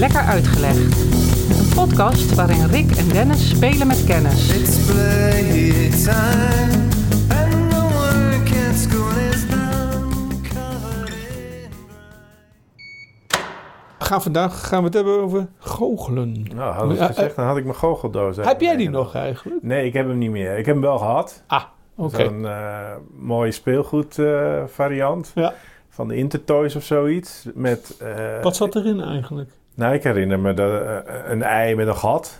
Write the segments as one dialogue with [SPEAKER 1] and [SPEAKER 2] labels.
[SPEAKER 1] Lekker Uitgelegd. Een podcast waarin Rick en Dennis spelen met kennis.
[SPEAKER 2] In
[SPEAKER 3] gaan vandaag gaan we het hebben over goochelen.
[SPEAKER 4] Nou, had ik
[SPEAKER 3] Ja,
[SPEAKER 4] gezegd, dan had ik mijn goocheldoos
[SPEAKER 3] Heb jij die nog eigenlijk?
[SPEAKER 4] Nee, ik heb hem niet meer. Ik heb hem wel gehad.
[SPEAKER 3] Ah, oké.
[SPEAKER 4] Zo'n eh, mooie speelgoed eh, variant.
[SPEAKER 3] Ja.
[SPEAKER 4] Van de Intertoys of zoiets. Met, eh,
[SPEAKER 3] Wat zat erin eigenlijk?
[SPEAKER 4] Nou, ik herinner me dat, eh, een ei met een gat.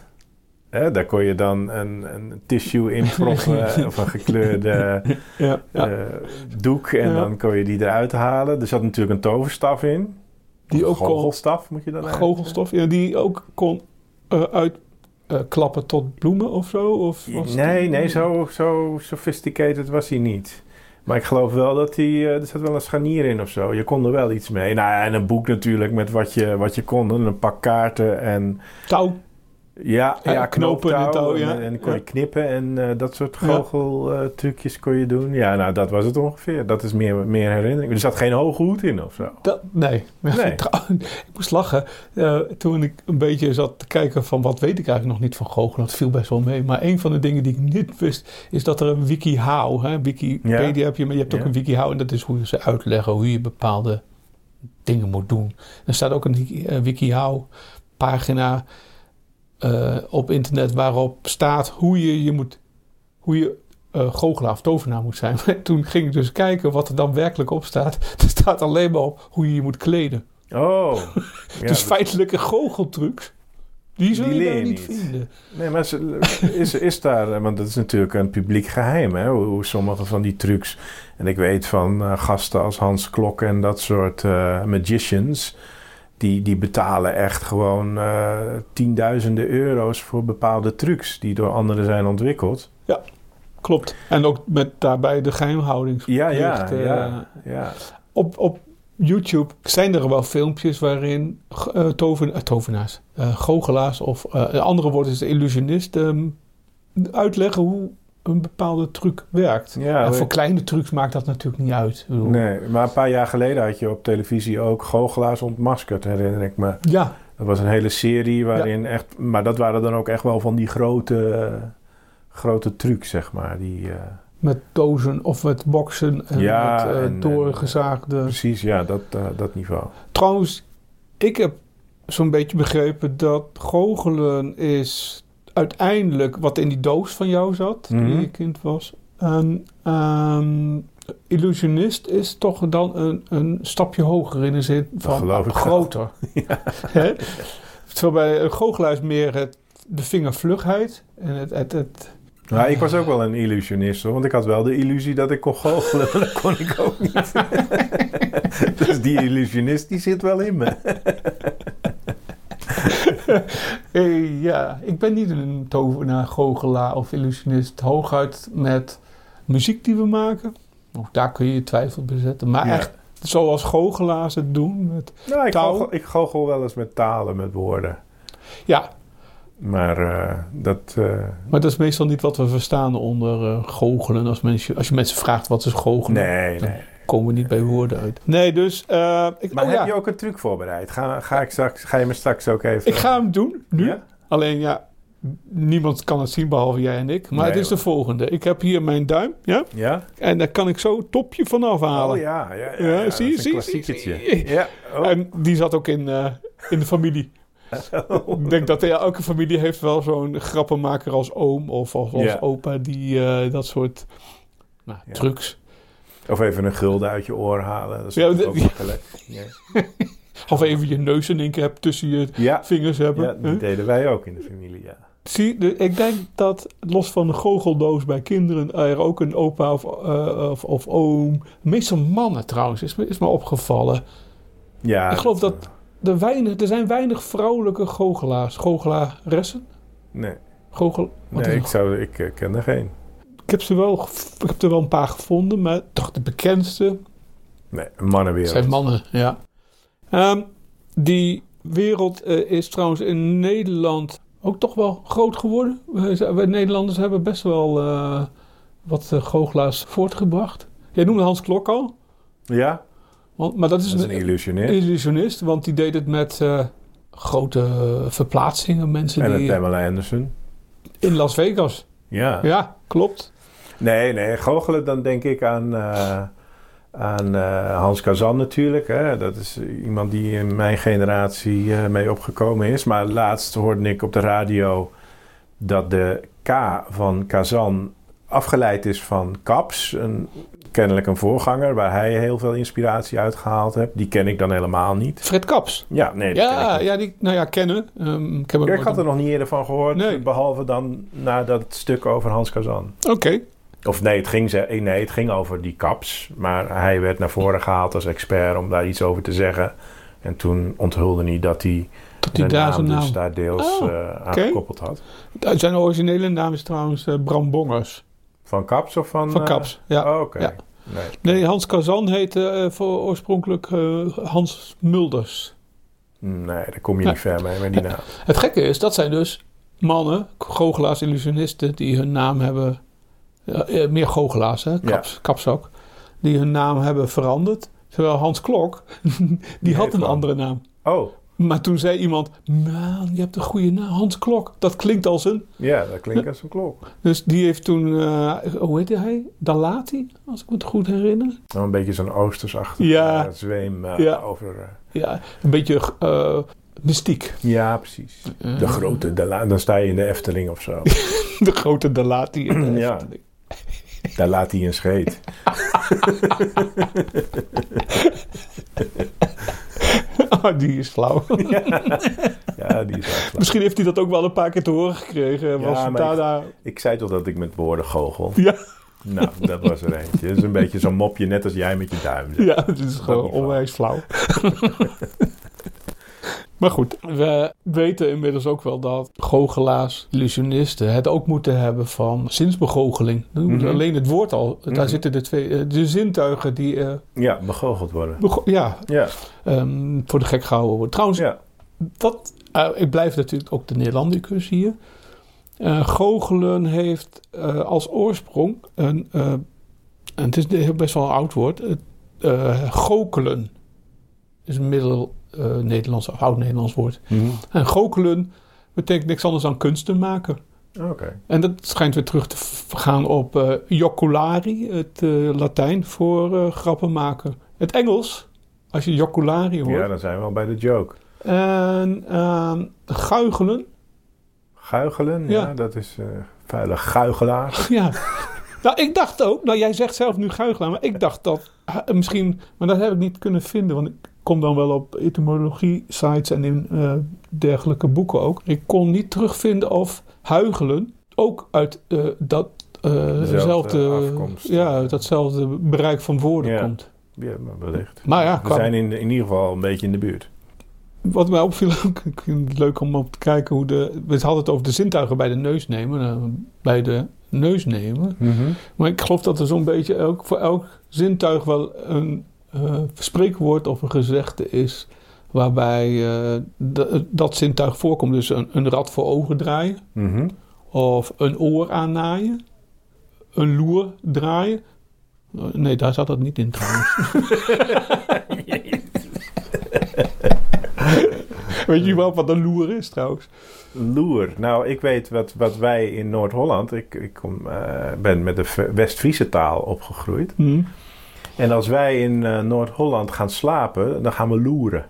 [SPEAKER 4] Hè, daar kon je dan een, een tissue in proppen of een gekleurde
[SPEAKER 3] Ja, ja.
[SPEAKER 4] eh, doek. En
[SPEAKER 3] Ja.
[SPEAKER 4] dan kon je die eruit halen. Er zat natuurlijk een toverstaf in.
[SPEAKER 3] Die ook kon,
[SPEAKER 4] moet je dan
[SPEAKER 3] goochelstof, ja, die ook kon eh, uitklappen tot bloemen of zo? Of was
[SPEAKER 4] Nee, nee, zo, zo sophisticated was hij niet. Maar ik geloof wel dat hij... eh, er zat wel een scharnier in of zo. Je kon er wel iets mee. Nou en een boek natuurlijk met wat je, wat je kon. En een pak kaarten en...
[SPEAKER 3] Touw.
[SPEAKER 4] Ja,
[SPEAKER 3] Ja, knopen en touw, ja.
[SPEAKER 4] En, kon je knippen en eh, dat soort goocheltrucjes kon je doen. Ja, nou, dat was het ongeveer. Dat is meer, meer herinnering. Er zat geen hoge hoed in of zo.
[SPEAKER 3] Dat, nee.
[SPEAKER 4] Nee.
[SPEAKER 3] Ik moest lachen eh, toen ik een beetje zat te kijken van wat weet ik eigenlijk nog niet van goochelen. Dat viel best wel mee. Maar een van de dingen die ik niet wist is dat er een WikiHow, hè, Wikipedia
[SPEAKER 4] Ja.
[SPEAKER 3] heb je, maar je hebt ook
[SPEAKER 4] Ja.
[SPEAKER 3] een WikiHow en dat is hoe ze uitleggen hoe je bepaalde dingen moet doen. Er staat ook een eh, WikiHow pagina eh, op internet waarop staat hoe je je moet, hoe je eh goochelaar of tovenaar moet zijn. Toen ging ik dus kijken wat er dan werkelijk op staat. Er staat alleen maar op hoe je je moet kleden.
[SPEAKER 4] Oh. Ja,
[SPEAKER 3] dus feitelijke goocheltrucs, die zul
[SPEAKER 4] Die
[SPEAKER 3] je niet
[SPEAKER 4] niet.
[SPEAKER 3] vinden.
[SPEAKER 4] Nee, maar is, is daar, want dat is natuurlijk een publiek geheim, hè, hoe, hoe sommige van die trucs. En ik weet van eh, gasten als Hans Klok en dat soort eh, magicians, die, die betalen echt gewoon eh, tienduizenden euro's voor bepaalde trucs die door anderen zijn ontwikkeld.
[SPEAKER 3] Klopt. En ook met daarbij de geheimhoudingsplicht.
[SPEAKER 4] Ja, ja, ja, ja.
[SPEAKER 3] Op, op YouTube zijn er wel filmpjes waarin eh, toven, eh, tovenaars, goochelaars of een andere woord is de illusionist ehm, uitleggen hoe een bepaalde truc werkt.
[SPEAKER 4] Ja,
[SPEAKER 3] en voor kleine trucs maakt dat natuurlijk niet uit.
[SPEAKER 4] Nee, maar een paar jaar geleden had je op televisie ook goochelaars ontmaskerd, herinner ik me.
[SPEAKER 3] Ja,
[SPEAKER 4] Dat was een hele serie waarin echt... Maar dat waren dan ook echt wel van die grote, grote trucs, zeg maar. Die, eh,
[SPEAKER 3] met dozen of met boksen en
[SPEAKER 4] Ja,
[SPEAKER 3] met
[SPEAKER 4] en-
[SPEAKER 3] doorgezaagde...
[SPEAKER 4] precies, ja, dat, eh, dat niveau.
[SPEAKER 3] Trouwens, ik heb zo'n beetje begrepen dat goochelen is uiteindelijk wat in die doos van jou zat, toen
[SPEAKER 4] Mhm.
[SPEAKER 3] je kind was. En ehm, illusionist is toch dan een, een stapje hoger in de zin van groter. Hè? Terwijl bij een goochelaar is meer het, de vingervlugheid en het, het, het
[SPEAKER 4] Nou, ik was ook wel een illusionist, hoor, want ik had wel de illusie dat ik kon goochelen, maar dat kon ik ook niet. dus die illusionist, die zit wel in me.
[SPEAKER 3] Eh, ja, ik ben niet een tovenaar, goochelaar of illusionist. Hooguit met muziek die we maken. Ook daar kun je je twijfel bezetten. Maar
[SPEAKER 4] Ja.
[SPEAKER 3] echt zoals goochelaars het doen. Met,
[SPEAKER 4] Nou, ik
[SPEAKER 3] Touw.
[SPEAKER 4] goochel, ik goochel wel eens met talen, met woorden.
[SPEAKER 3] ja,
[SPEAKER 4] Maar eh, dat... eh,
[SPEAKER 3] maar dat is meestal niet wat we verstaan onder eh, goochelen. Als, mensen, als je mensen vraagt wat is goochelen,
[SPEAKER 4] nee, nee.
[SPEAKER 3] Komen we niet bij woorden uit. Nee, dus... eh, ik,
[SPEAKER 4] Maar
[SPEAKER 3] oh
[SPEAKER 4] heb
[SPEAKER 3] ja,
[SPEAKER 4] je ook een truc voorbereid? Ga, ga, ik straks, ga je me straks ook even...
[SPEAKER 3] ik ga hem doen, nu.
[SPEAKER 4] Ja?
[SPEAKER 3] Alleen ja, niemand kan het zien behalve jij en ik. Maar
[SPEAKER 4] Nee,
[SPEAKER 3] het is de volgende. Ik heb hier mijn duim, ja.
[SPEAKER 4] Ja?
[SPEAKER 3] En daar kan ik zo het topje van afhalen.
[SPEAKER 4] Oh ja, ja, ja,
[SPEAKER 3] Ja,
[SPEAKER 4] ja,
[SPEAKER 3] zie je,
[SPEAKER 4] dat is een
[SPEAKER 3] zie je, zie.
[SPEAKER 4] Ja, oh.
[SPEAKER 3] En die zat ook in, eh, in de familie. Ik denk dat ja, elke familie heeft wel zo'n grappenmaker als oom of als, opa die eh, dat soort nou, trucs.
[SPEAKER 4] Of even een gulden uit je oor halen. Dat is
[SPEAKER 3] Ja,
[SPEAKER 4] ook
[SPEAKER 3] de-
[SPEAKER 4] makkelijk. Ja.
[SPEAKER 3] Of even je neus in één keer hebt tussen je
[SPEAKER 4] Ja,
[SPEAKER 3] vingers hebben.
[SPEAKER 4] ja, die
[SPEAKER 3] Huh?
[SPEAKER 4] deden wij ook in de familie, ja.
[SPEAKER 3] Zie, de, ik denk dat los van de goocheldoos bij kinderen er ook een opa of, eh, of, of oom. Meestal mannen trouwens, is me, is me opgevallen.
[SPEAKER 4] ja
[SPEAKER 3] ik geloof dat er, weinig, er zijn weinig vrouwelijke goochelaars. Goochelaressen?
[SPEAKER 4] Nee,
[SPEAKER 3] Goochel,
[SPEAKER 4] nee ik, zou, ik eh, ken er geen.
[SPEAKER 3] Ik, heb ze wel, ik heb er wel een paar gevonden, maar toch de bekendste
[SPEAKER 4] Nee, mannenwereld.
[SPEAKER 3] zijn mannen. Ja. Ehm, die wereld eh, is trouwens in Nederland ook toch wel groot geworden. Wij, wij Nederlanders hebben best wel eh, wat eh, goochelaars voortgebracht. Jij noemde Hans Klok al.
[SPEAKER 4] Ja,
[SPEAKER 3] Want, maar dat is,
[SPEAKER 4] dat is een illusionist.
[SPEAKER 3] illusionist, want die deed het met eh, grote verplaatsingen. Mensen
[SPEAKER 4] En
[SPEAKER 3] die
[SPEAKER 4] Pamela Anderson.
[SPEAKER 3] in Las Vegas.
[SPEAKER 4] Ja.
[SPEAKER 3] Ja, klopt.
[SPEAKER 4] Nee, nee, goochelen dan denk ik aan, eh, aan eh, Hans Kazan natuurlijk. Hè. Dat is iemand die in mijn generatie eh, mee opgekomen is. Maar laatst hoorde ik op de radio dat de K van Kazan afgeleid is van Kaps. Een, kennelijk een voorganger waar hij heel veel inspiratie uit gehaald heeft. Die ken ik dan helemaal niet.
[SPEAKER 3] Fred Kaps.
[SPEAKER 4] Ja, nee,
[SPEAKER 3] Ja, ja, die, nou ja, kennen. Ehm, ik
[SPEAKER 4] had er nog niet eerder van gehoord,
[SPEAKER 3] Nee.
[SPEAKER 4] behalve dan na dat stuk over Hans Kazan.
[SPEAKER 3] Oké.
[SPEAKER 4] Of nee het, ging, ze- nee, het ging over die kaps. Maar hij werd naar voren gehaald als expert om daar iets over te zeggen. En toen onthulde hij dat hij
[SPEAKER 3] Dat hij daar
[SPEAKER 4] naam dus daar deels
[SPEAKER 3] Oh,
[SPEAKER 4] eh, aan gekoppeld had.
[SPEAKER 3] Zijn originele naam is trouwens eh, Bram Bongers.
[SPEAKER 4] Van kaps of van...
[SPEAKER 3] Van
[SPEAKER 4] eh,
[SPEAKER 3] Kaps, ja.
[SPEAKER 4] oh, Oké.
[SPEAKER 3] Ja.
[SPEAKER 4] Nee.
[SPEAKER 3] Nee, Hans Kazan heette eh, voor oorspronkelijk eh, Hans Mulders.
[SPEAKER 4] nee, daar kom je
[SPEAKER 3] Nee.
[SPEAKER 4] niet ver mee met die naam.
[SPEAKER 3] Het gekke is, dat zijn dus mannen, goochelaars, illusionisten, die hun naam hebben... ja, eh, meer goochelaars, hè? Kaps, kaps ook. Die hun naam hebben veranderd. Terwijl Hans Klok, die had een andere naam.
[SPEAKER 4] Oh,
[SPEAKER 3] Maar toen zei iemand, man, je hebt een goede naam, Hans Klok. Dat klinkt als een...
[SPEAKER 4] ja, dat klinkt als een klok.
[SPEAKER 3] Dus die heeft toen, eh, hoe heette hij? Dalati, als ik me het goed herinner.
[SPEAKER 4] Nou, een beetje zo'n oostersachtig
[SPEAKER 3] Ja.
[SPEAKER 4] eh, zweem eh,
[SPEAKER 3] Ja.
[SPEAKER 4] over... eh,
[SPEAKER 3] Ja, een beetje eh, mystiek.
[SPEAKER 4] ja, precies.
[SPEAKER 3] Eh,
[SPEAKER 4] De grote, de la- dan sta je in de Efteling of zo.
[SPEAKER 3] De grote Dalati. in de
[SPEAKER 4] Ja. Daar laat hij een scheet.
[SPEAKER 3] Ah, die is flauw.
[SPEAKER 4] Ja, die is flauw.
[SPEAKER 3] Misschien heeft hij dat ook wel een paar keer te horen gekregen. Was
[SPEAKER 4] Ja,
[SPEAKER 3] daar,
[SPEAKER 4] ik-. Ik zei toch dat ik met woorden goochel?
[SPEAKER 3] Ja,
[SPEAKER 4] Nou, dat was er eentje. Het is een beetje zo'n mopje, net als jij met je duim.
[SPEAKER 3] ja, het is gewoon onwijs flauw. maar goed, we weten inmiddels ook wel dat goochelaars, illusionisten het ook moeten hebben van zinsbegoocheling.
[SPEAKER 4] Mhm.
[SPEAKER 3] Alleen het woord al, daar
[SPEAKER 4] Mhm.
[SPEAKER 3] zitten de twee, eh, de zintuigen die, eh,
[SPEAKER 4] Ja, begoocheld worden.
[SPEAKER 3] bego- ja,
[SPEAKER 4] Ja,
[SPEAKER 3] ehm, voor de gek gehouden worden. Trouwens,
[SPEAKER 4] ja.
[SPEAKER 3] dat, eh, ik blijf natuurlijk ook de Nederlandicus hier. Eh, goochelen heeft als oorsprong een, en het is best wel een oud woord, eh, gokelen is een middel eh, Nederlands of oud Nederlands woord.
[SPEAKER 4] Mhm.
[SPEAKER 3] En gokelen betekent niks anders dan kunsten maken.
[SPEAKER 4] Oké.
[SPEAKER 3] En dat schijnt weer terug te gaan op eh joculari, het eh, Latijn voor grappen maken. Het Engels, als je joculari hoort.
[SPEAKER 4] Ja, dan zijn we al bij de joke.
[SPEAKER 3] En ehm, guichelen.
[SPEAKER 4] Guichelen, ja,
[SPEAKER 3] Ja.
[SPEAKER 4] dat is vuile guigelaar.
[SPEAKER 3] Ja. nou, ik dacht ook, nou jij zegt zelf nu guichelaar, maar ik dacht dat ah, misschien, maar dat heb ik niet kunnen vinden, want ik kom dan wel op etymologie sites en in eh, dergelijke boeken ook. Ik kon niet terugvinden of huigelen ook uit eh, dat eh,
[SPEAKER 4] Dezelfde
[SPEAKER 3] zelfde,
[SPEAKER 4] afkomst.
[SPEAKER 3] ja, datzelfde bereik van woorden
[SPEAKER 4] Ja.
[SPEAKER 3] komt.
[SPEAKER 4] Ja, maar wellicht.
[SPEAKER 3] Maar ja,
[SPEAKER 4] We zijn in, in ieder geval een beetje in de buurt.
[SPEAKER 3] Wat mij opviel ik vind het leuk om op te kijken hoe de. We hadden het over de zintuigen bij de neus nemen. bij de neus nemen. Maar ik geloof dat er zo'n beetje elk, voor elk zintuig wel een eh, spreekwoord of een gezegde is. Waarbij eh, d- dat zintuig voorkomt. Dus een, een rad voor ogen draaien.
[SPEAKER 4] Mhm.
[SPEAKER 3] Of een oor aannaaien. Een loer draaien. Nee, daar zat dat niet in trouwens. Weet je wel wat een loer is trouwens?
[SPEAKER 4] Loer. Nou, ik weet wat, wat wij in Noord-Holland... Ik, ik kom, eh, ben met de West-Friese taal opgegroeid.
[SPEAKER 3] Hm.
[SPEAKER 4] En als wij in eh, Noord-Holland gaan slapen, dan gaan we loeren.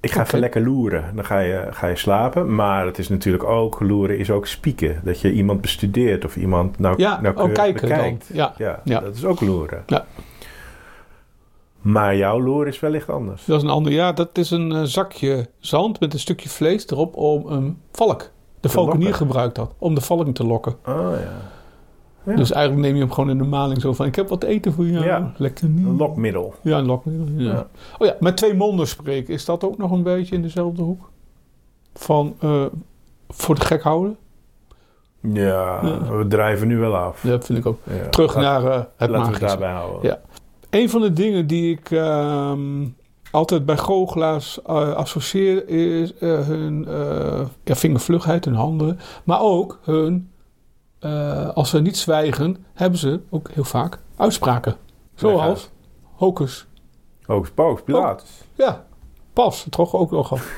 [SPEAKER 4] Ik ga even lekker loeren. Dan ga je, ga je slapen. Maar het is natuurlijk ook, loeren is ook spieken. Dat je iemand bestudeert of iemand nou,
[SPEAKER 3] Ja, oh, kijken
[SPEAKER 4] bekijkt.
[SPEAKER 3] dan. Ja,
[SPEAKER 4] Ja,
[SPEAKER 3] Ja.
[SPEAKER 4] dat is ook loeren.
[SPEAKER 3] Ja.
[SPEAKER 4] Maar jouw loer is wellicht anders.
[SPEAKER 3] dat is een ander. Ja, dat is een eh, zakje zand met een stukje vlees erop om een valk. De valkenier
[SPEAKER 4] lokken.
[SPEAKER 3] gebruikt dat, om de valk te lokken.
[SPEAKER 4] Oh ja. Ja.
[SPEAKER 3] Dus eigenlijk neem je hem gewoon in de maling zo van... ik heb wat eten voor jou.
[SPEAKER 4] Ja.
[SPEAKER 3] Lekker niet.
[SPEAKER 4] Een lokmiddel.
[SPEAKER 3] Ja, een lokmiddel. Ja.
[SPEAKER 4] Ja.
[SPEAKER 3] Oh ja, met twee monden spreken. Is dat ook nog een beetje in dezelfde hoek? Van eh, voor de gek houden?
[SPEAKER 4] Ja, we drijven nu wel af.
[SPEAKER 3] Ja, dat vind ik ook. Terug
[SPEAKER 4] Laat-
[SPEAKER 3] naar eh, het
[SPEAKER 4] Laten
[SPEAKER 3] magische.
[SPEAKER 4] daarbij houden.
[SPEAKER 3] Ja. Een van de dingen die ik ehm, altijd bij goochelaars eh, associeer is hun ja, vingervlugheid, hun handen. Maar ook hun, eh, als ze niet zwijgen, hebben ze ook heel vaak uitspraken. Zoals hocus.
[SPEAKER 4] Hocus pocus, Pilatus.
[SPEAKER 3] Ja, Pas, toch ook nog af.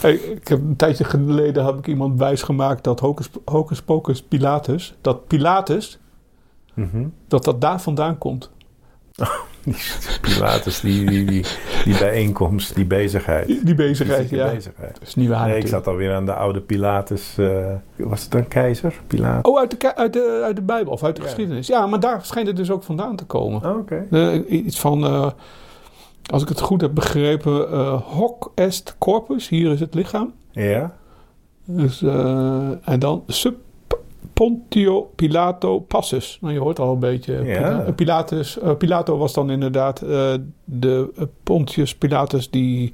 [SPEAKER 3] hey, ik heb een tijdje geleden heb ik iemand wijsgemaakt dat Hocus, Hocus Pocus Pilatus, dat Pilatus,
[SPEAKER 4] Mhm.
[SPEAKER 3] dat dat daar vandaan komt.
[SPEAKER 4] Die Pilatus, die, die, die, die bijeenkomst, die bezigheid.
[SPEAKER 3] Die, die bezigheid, ja.
[SPEAKER 4] bezigheid.
[SPEAKER 3] Dat is niet waar
[SPEAKER 4] Nee, ik zat alweer aan de oude Pilatus. eh, was het een keizer? Pilatus?
[SPEAKER 3] Oh, uit de, uit, de, uit de Bijbel of uit de
[SPEAKER 4] Ja.
[SPEAKER 3] geschiedenis. Ja, maar daar schijnt het dus ook vandaan te komen.
[SPEAKER 4] Oh, Oké.
[SPEAKER 3] Iets van, eh, als ik het goed heb begrepen, eh, hoc est corpus, hier is het lichaam.
[SPEAKER 4] Ja?
[SPEAKER 3] Dus, en dan sub Pontio Pilato Passus. Nou, je hoort al een beetje.
[SPEAKER 4] Ja.
[SPEAKER 3] Pila- Pilatus, eh, Pilato was dan inderdaad eh, de eh, Pontius Pilatus die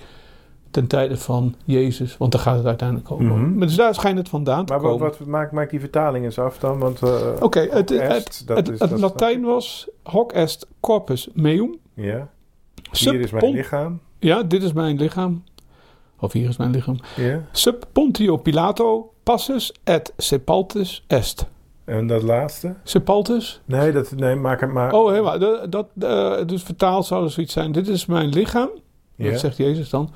[SPEAKER 3] ten tijde van Jezus, want daar gaat het uiteindelijk over.
[SPEAKER 4] Mhm.
[SPEAKER 3] Maar Dus daar schijnt het vandaan te
[SPEAKER 4] Maar wat,
[SPEAKER 3] komen.
[SPEAKER 4] wat maakt, maakt die vertaling eens af dan? Want, eh,
[SPEAKER 3] Oké, het,
[SPEAKER 4] hoc
[SPEAKER 3] het,
[SPEAKER 4] est, dat
[SPEAKER 3] het,
[SPEAKER 4] is-
[SPEAKER 3] het
[SPEAKER 4] dat-
[SPEAKER 3] Latijn was hoc est corpus meum.
[SPEAKER 4] Ja?
[SPEAKER 3] Sub
[SPEAKER 4] Hier is mijn lichaam.
[SPEAKER 3] Ja, dit is mijn lichaam. Of hier is mijn lichaam. Sub Pontio Pilato passus et sepaltus est.
[SPEAKER 4] En dat laatste?
[SPEAKER 3] Sepaltus?
[SPEAKER 4] Nee, dat, nee maak het maar.
[SPEAKER 3] Oh, helemaal. Dat, dat, eh, dus vertaald zou er zoiets zijn. Dit is mijn lichaam. Dat zegt Jezus dan.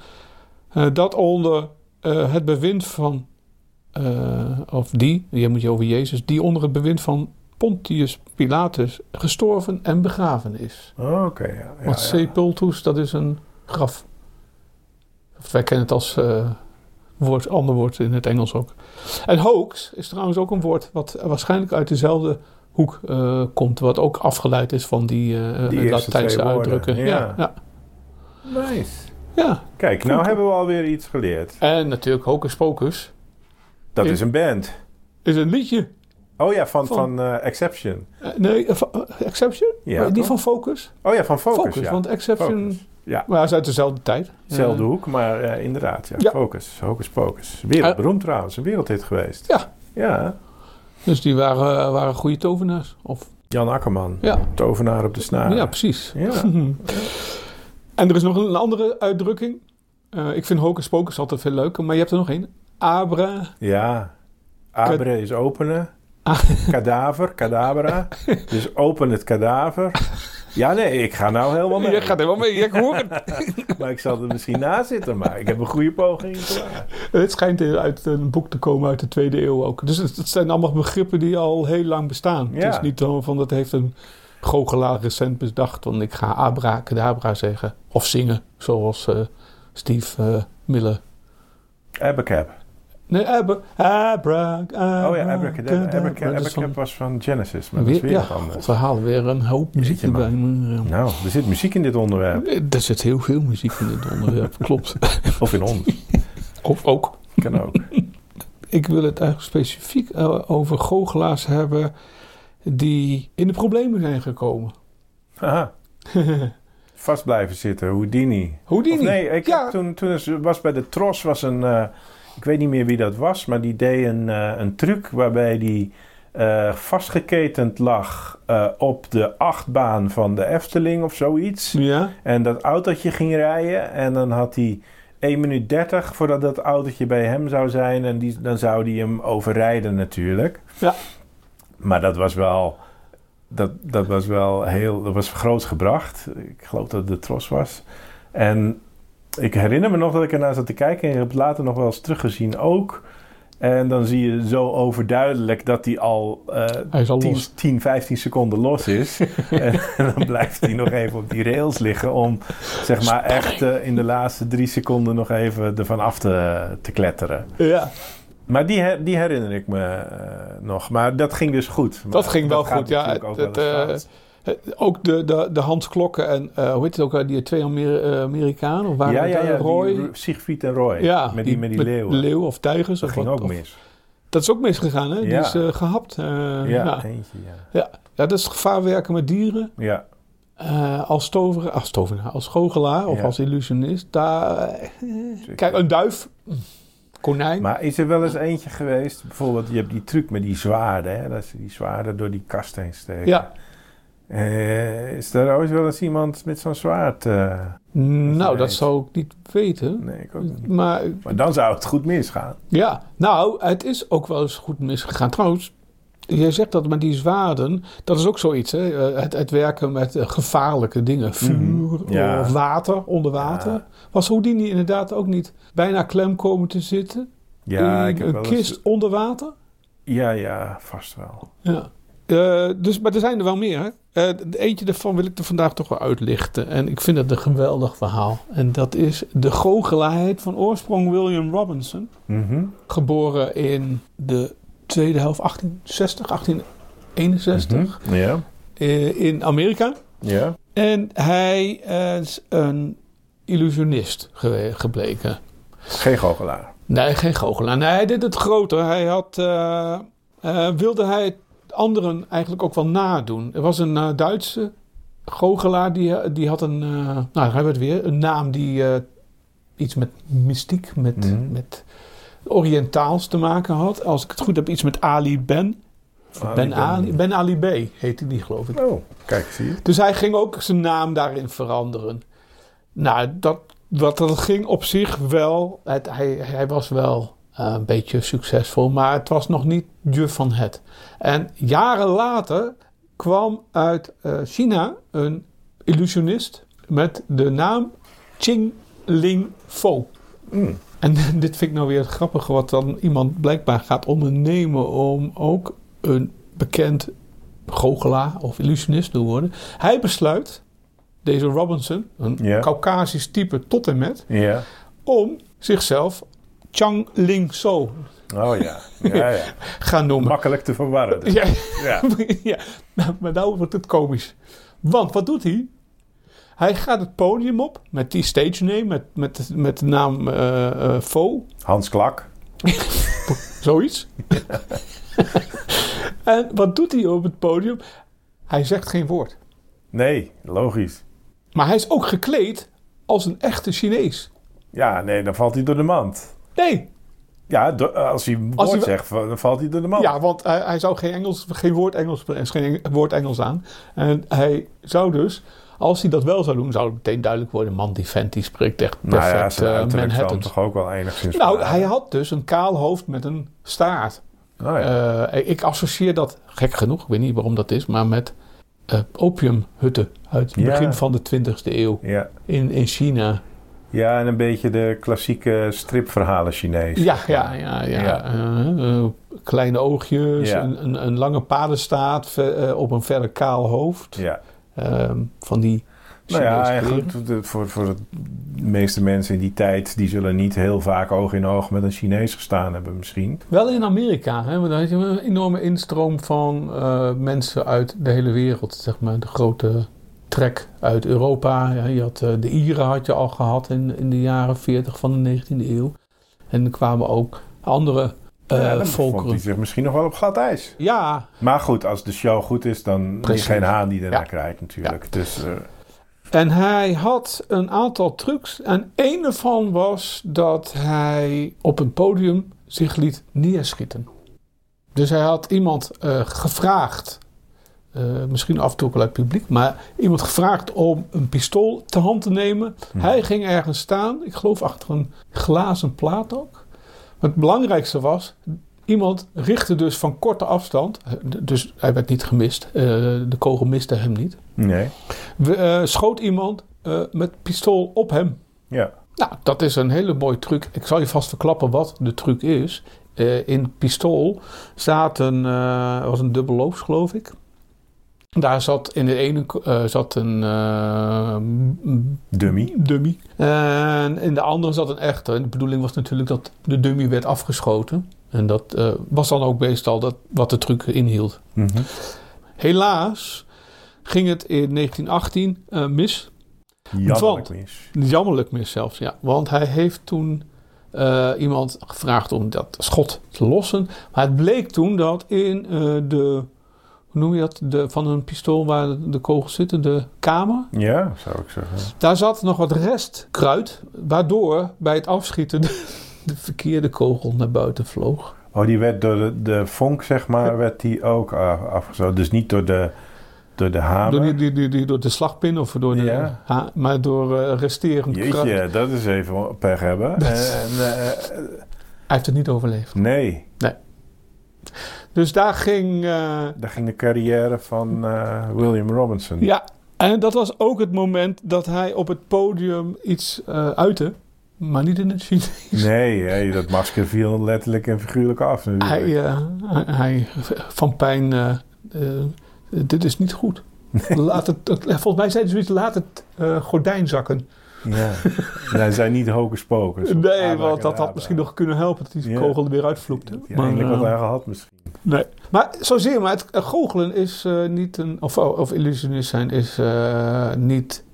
[SPEAKER 3] Eh, dat onder eh, het bewind van... of die, je moet je over Jezus... Die onder het bewind van Pontius Pilatus gestorven en begraven is.
[SPEAKER 4] Oh, Oké, ja. ja,
[SPEAKER 3] Want
[SPEAKER 4] ja.
[SPEAKER 3] sepultus, dat is een graf. Of wij kennen het als eh, woord, ander woord in het Engels ook. En hoax is trouwens ook een woord wat waarschijnlijk uit dezelfde hoek eh, komt. Wat ook afgeleid is van die, eh
[SPEAKER 4] Die
[SPEAKER 3] Latijnse uitdrukken.
[SPEAKER 4] ja.
[SPEAKER 3] Ja, ja,
[SPEAKER 4] Nice.
[SPEAKER 3] ja.
[SPEAKER 4] Kijk, nou hebben we alweer iets geleerd.
[SPEAKER 3] En natuurlijk Hocus Pocus
[SPEAKER 4] Dat is een band.
[SPEAKER 3] is een liedje.
[SPEAKER 4] Oh ja, van,
[SPEAKER 3] Van-
[SPEAKER 4] van Exception.
[SPEAKER 3] Nee, Exception?
[SPEAKER 4] Ja,
[SPEAKER 3] die
[SPEAKER 4] toch?
[SPEAKER 3] van Focus?
[SPEAKER 4] Oh ja, van Focus. ja.
[SPEAKER 3] want Exception...
[SPEAKER 4] Focus. Ja,
[SPEAKER 3] Maar hij is uit dezelfde tijd.
[SPEAKER 4] dezelfde
[SPEAKER 3] Eh,
[SPEAKER 4] hoek, maar eh, inderdaad. Ja,
[SPEAKER 3] Ja.
[SPEAKER 4] Focus. Hocus Pocus. Wereldberoemd trouwens. Een wereldhit geweest.
[SPEAKER 3] Ja.
[SPEAKER 4] Ja.
[SPEAKER 3] dus die waren, eh, waren goede tovenaars. Of,
[SPEAKER 4] Jan Akkerman.
[SPEAKER 3] ja,
[SPEAKER 4] Tovenaar op de snaar.
[SPEAKER 3] ja, precies.
[SPEAKER 4] Ja.
[SPEAKER 3] En er is nog een andere uitdrukking. Eh, ik vind Hocus Pocus altijd veel leuker, maar je hebt er nog één. Abra.
[SPEAKER 4] Ja. Abre is openen.
[SPEAKER 3] Ah.
[SPEAKER 4] Kadaver, kadabra. Dus open het kadaver. Ja, nee, ik ga nou helemaal mee.
[SPEAKER 3] Je gaat helemaal mee, ik hoor het.
[SPEAKER 4] Maar ik zal er misschien na zitten, maar ik heb een goede poging gedaan.
[SPEAKER 3] Het schijnt uit een boek te komen uit de tweede eeuw ook. Dus het, het zijn allemaal begrippen die al heel lang bestaan.
[SPEAKER 4] Ja.
[SPEAKER 3] Het is niet zo van dat heeft een goochelaar recent bedacht. Want ik ga abracadabra zeggen. Of zingen, zoals eh, Steve eh, Miller.
[SPEAKER 4] Abacab.
[SPEAKER 3] Nee, abra, abra,
[SPEAKER 4] Oh ja, Abracadabra. Abacab was van Genesis, maar dat is
[SPEAKER 3] Weer, ja,
[SPEAKER 4] wat anders.
[SPEAKER 3] we halen weer een hoop muziek erbij.
[SPEAKER 4] Nou, er zit muziek in dit onderwerp.
[SPEAKER 3] Er zit heel veel muziek in dit onderwerp, klopt.
[SPEAKER 4] Of in ons.
[SPEAKER 3] Of ook.
[SPEAKER 4] Kan ook.
[SPEAKER 3] Ik wil het eigenlijk specifiek eh, over goochelaars hebben die in de problemen zijn gekomen.
[SPEAKER 4] Haha. Vast blijven zitten, Houdini.
[SPEAKER 3] Houdini.
[SPEAKER 4] Of nee, ik
[SPEAKER 3] Ja.
[SPEAKER 4] heb toen, toen was bij de Tros was een... eh, ik weet niet meer wie dat was, maar die deed een, eh, een truc waarbij die eh, vastgeketend lag eh, op de achtbaan van de Efteling of zoiets.
[SPEAKER 3] Ja,
[SPEAKER 4] En dat autootje ging rijden en dan had hij 1 minuut 30 voordat dat autootje bij hem zou zijn. En die, dan zou hij hem overrijden natuurlijk.
[SPEAKER 3] Ja.
[SPEAKER 4] Maar dat was wel, dat, dat was wel heel, dat was groot gebracht. Ik geloof dat het de tros was. En ik herinner me nog dat ik ernaar zat te kijken en ik heb het later nog wel eens teruggezien ook. En dan zie je zo overduidelijk dat hij al
[SPEAKER 3] hij al
[SPEAKER 4] 10,
[SPEAKER 3] los.
[SPEAKER 4] 10, 15 seconden los is. en dan blijft hij nog even op die rails liggen om zeg maar echt eh, in de laatste drie seconden nog even ervan af te, te kletteren.
[SPEAKER 3] Ja,
[SPEAKER 4] Maar die, her- die herinner ik me eh, nog. Maar dat ging dus goed.
[SPEAKER 3] dat ging wel goed. Ja, het,
[SPEAKER 4] wel
[SPEAKER 3] eh, het- ook de, de, de Hans Klokken en eh, hoe heet het ook, eh, die twee Amer eh, Amerikanen? Of waren
[SPEAKER 4] ja,
[SPEAKER 3] het,
[SPEAKER 4] ja,
[SPEAKER 3] eh,
[SPEAKER 4] ja,
[SPEAKER 3] Roy?
[SPEAKER 4] die Siegfried en Roy.
[SPEAKER 3] ja,
[SPEAKER 4] met die, met die leeuwen.
[SPEAKER 3] leeuw of tijgers.
[SPEAKER 4] dat
[SPEAKER 3] of
[SPEAKER 4] ging
[SPEAKER 3] wat,
[SPEAKER 4] ook
[SPEAKER 3] of-
[SPEAKER 4] mis.
[SPEAKER 3] Dat is ook misgegaan, hè? Die is eh, gehapt. eh,
[SPEAKER 4] ja, eentje, ja.
[SPEAKER 3] ja, dat is gevaar werken met dieren.
[SPEAKER 4] Ja,
[SPEAKER 3] Eh, als tovenaar, als tovenaar, als goochelaar of als illusionist. Daar, eh, kijk, een duif, konijn.
[SPEAKER 4] Maar is er wel eens eentje geweest, bijvoorbeeld, je hebt die truc met die zwaarden, hè? dat ze die zwaarden door die kast heen steken.
[SPEAKER 3] ja,
[SPEAKER 4] Eh, is er ooit wel eens iemand met zo'n zwaard? eh,
[SPEAKER 3] nou, dat zou ik niet weten.
[SPEAKER 4] nee, ik ook niet.
[SPEAKER 3] Maar
[SPEAKER 4] Maar dan zou het goed misgaan.
[SPEAKER 3] ja, nou, het is ook wel eens goed misgegaan. Trouwens, jij zegt dat, maar die zwaarden, dat is ook zoiets. Hè? Eh, Het, het werken met gevaarlijke dingen. Vuur
[SPEAKER 4] Mhm. Ja.
[SPEAKER 3] of water, onder water.
[SPEAKER 4] Ja.
[SPEAKER 3] Was Houdini inderdaad ook niet bijna klem komen te zitten?
[SPEAKER 4] Ja,
[SPEAKER 3] in
[SPEAKER 4] ik heb
[SPEAKER 3] een kist
[SPEAKER 4] eens...
[SPEAKER 3] onder water?
[SPEAKER 4] Ja, ja, vast wel.
[SPEAKER 3] Ja. Eh, dus, maar er zijn er wel meer. Eh, eentje daarvan wil ik er vandaag toch wel uitlichten. En ik vind het een geweldig verhaal. En dat is de goochelaarheid van oorsprong William Robinson.
[SPEAKER 4] Mhm.
[SPEAKER 3] Geboren in de tweede helft 1860, 1861
[SPEAKER 4] Mhm. Ja,
[SPEAKER 3] eh, in Amerika.
[SPEAKER 4] ja.
[SPEAKER 3] En hij is een illusionist gebleken.
[SPEAKER 4] Geen goochelaar.
[SPEAKER 3] Nee, geen goochelaar. Nee, hij deed het groter. Hij had, eh, wilde hij anderen eigenlijk ook wel nadoen. Er was een eh, Duitse goochelaar, die, die had een, eh, nou daar hebben we het weer, een naam die eh, iets met mystiek, met,
[SPEAKER 4] Mhm.
[SPEAKER 3] met Oriëntaals te maken had. Als ik het goed heb, iets met Ali Ben.
[SPEAKER 4] Ali
[SPEAKER 3] Ben,
[SPEAKER 4] Ben.
[SPEAKER 3] Ali, ben Ali B heette die, geloof ik.
[SPEAKER 4] Oh, kijk, zie je.
[SPEAKER 3] Dus hij ging ook zijn naam daarin veranderen. Nou, dat, dat, dat ging op zich wel. Het, hij, hij was wel eh, een beetje succesvol, maar het was nog niet je van het. En jaren later kwam uit eh, China een illusionist met de naam Ching Ling Fo.
[SPEAKER 4] Mm.
[SPEAKER 3] En dit vind ik nou weer het grappige, wat dan iemand blijkbaar gaat ondernemen om ook een bekend goochelaar of illusionist te worden. Hij besluit, deze Robinson, een
[SPEAKER 4] Ja.
[SPEAKER 3] Caucasisch type tot en met, om zichzelf Chang Ling So
[SPEAKER 4] Oh ja. Ja, ja.
[SPEAKER 3] gaan noemen.
[SPEAKER 4] Makkelijk te verwarren. dus.
[SPEAKER 3] Ja,
[SPEAKER 4] Ja.
[SPEAKER 3] ja. Maar nou wordt het komisch. Want wat doet hij? Hij gaat het podium op met die stage name, met, met, met de naam eh, Fo.
[SPEAKER 4] Hans Klak.
[SPEAKER 3] Zoiets. en wat doet hij op het podium? Hij zegt geen woord.
[SPEAKER 4] Nee, logisch.
[SPEAKER 3] Maar hij is ook gekleed als een echte Chinees.
[SPEAKER 4] Ja, nee, dan valt hij door de mand.
[SPEAKER 3] Nee,
[SPEAKER 4] Ja, do- als hij een woord
[SPEAKER 3] hij-
[SPEAKER 4] zegt, dan valt hij door de mand.
[SPEAKER 3] ja, want hij, hij zou geen, Engels, geen woord Engels er is geen woord Engels aan. En hij zou dus, als hij dat wel zou doen, zou het meteen duidelijk worden: man, die vent die spreekt echt
[SPEAKER 4] nou ja,
[SPEAKER 3] perfect eh,
[SPEAKER 4] uiterlijk zal hem
[SPEAKER 3] Manhattan.
[SPEAKER 4] toch ook wel enigszins
[SPEAKER 3] Nou, hij had dus een kaal hoofd met een staart.
[SPEAKER 4] Oh ja.
[SPEAKER 3] Eh, ik associeer dat, gek genoeg, ik weet niet waarom dat is, maar met eh, opiumhutten uit het
[SPEAKER 4] Ja.
[SPEAKER 3] begin van de 20e eeuw
[SPEAKER 4] ja.
[SPEAKER 3] in, in China.
[SPEAKER 4] Ja, en een beetje de klassieke stripverhalen Chinees.
[SPEAKER 3] Ja, ja, ja. ja.
[SPEAKER 4] Ja.
[SPEAKER 3] Eh, eh, kleine oogjes,
[SPEAKER 4] Ja.
[SPEAKER 3] een, een, een lange padenstaart eh, op een verder kaal hoofd.
[SPEAKER 4] Ja.
[SPEAKER 3] Ehm, van die
[SPEAKER 4] Nou ja, de- voor, voor de meeste mensen in die tijd... die zullen niet heel vaak oog in oog met een Chinees gestaan hebben misschien.
[SPEAKER 3] Wel in Amerika, hè, want daar had je een enorme instroom van eh, mensen uit de hele wereld. Zeg maar, de grote trek uit Europa. Ja, je had, eh, de Ieren had je al gehad in, in de jaren 40 van de 19e eeuw. En er kwamen ook andere eh,
[SPEAKER 4] ja, dan vond
[SPEAKER 3] volkeren.
[SPEAKER 4] hij zich misschien nog wel op glad ijs.
[SPEAKER 3] Ja,
[SPEAKER 4] Maar goed, als de show goed is, dan is geen haan die ernaar
[SPEAKER 3] Ja.
[SPEAKER 4] krijgt natuurlijk. Dus eh,
[SPEAKER 3] En hij had een aantal trucs. En een ervan was dat hij op een podium zich liet neerschieten. Dus hij had iemand gevraagd, eh, misschien af en toe ook wel uit het publiek, maar iemand gevraagd om een pistool te hand te nemen.
[SPEAKER 4] Mhm.
[SPEAKER 3] Hij ging ergens staan, ik geloof achter een glazen plaat ook. Maar het belangrijkste was, iemand richtte dus van korte afstand, eh, dus hij werd niet gemist, eh, de kogel miste hem niet.
[SPEAKER 4] nee.
[SPEAKER 3] We, schoot iemand met pistool op hem.
[SPEAKER 4] Ja.
[SPEAKER 3] Nou, dat is een hele mooie truc. Ik zal je vast verklappen wat de truc is. In pistool zaten, was een dubbelloops geloof ik. Daar zat in de ene eh, zat een eh,
[SPEAKER 4] Dummy.
[SPEAKER 3] dummy. En in de andere zat een echte. En de bedoeling was natuurlijk dat de dummy werd afgeschoten. En dat eh, was dan ook meestal dat, wat de truc inhield.
[SPEAKER 4] Mhm.
[SPEAKER 3] Helaas ging het in 1918 eh, mis.
[SPEAKER 4] Jammerlijk
[SPEAKER 3] Want-
[SPEAKER 4] mis.
[SPEAKER 3] Jammerlijk mis zelfs, ja. Want hij heeft toen iemand gevraagd om dat schot te lossen. Maar het bleek toen dat in de, hoe noem je dat, de, van een pistool waar de, de kogels zitten, de kamer.
[SPEAKER 4] Ja, zou ik zeggen.
[SPEAKER 3] Daar zat nog wat restkruid, waardoor bij het afschieten de, de verkeerde kogel naar buiten vloog.
[SPEAKER 4] Oh, die werd door de, de vonk, zeg maar, werd die ook af- afgestoten. Dus niet door de, door de hamer.
[SPEAKER 3] Door, die, die, die, die- door de slagpin of door de,
[SPEAKER 4] Ja.
[SPEAKER 3] ha- maar door eh, resterend kruid.
[SPEAKER 4] Jeetje, dat is even pech hebben. En, eh,
[SPEAKER 3] Hij heeft het niet overleefd.
[SPEAKER 4] nee.
[SPEAKER 3] Dus daar ging... eh,
[SPEAKER 4] Daar ging de carrière van eh, William Robinson.
[SPEAKER 3] ja, en dat was ook het moment dat hij op het podium iets eh uitte. Maar niet in het Chinees.
[SPEAKER 4] Nee, dat masker viel letterlijk en figuurlijk af. natuurlijk.
[SPEAKER 3] Hij, eh, hij, van pijn, dit is niet goed. Laat het, volgens mij zei hij zoiets, laat het gordijn zakken.
[SPEAKER 4] Ja. Hij zijn niet hocus pocus.
[SPEAKER 3] Nee, want dat had misschien nog kunnen helpen dat die
[SPEAKER 4] Ja.
[SPEAKER 3] kogel er weer uitvloekte.
[SPEAKER 4] Eindelijk
[SPEAKER 3] eh,
[SPEAKER 4] wat hij gehad misschien.
[SPEAKER 3] nee. maar zo zie je maar, het eh, goochelen is eh, niet een, of, of illusionist zijn is eh, niet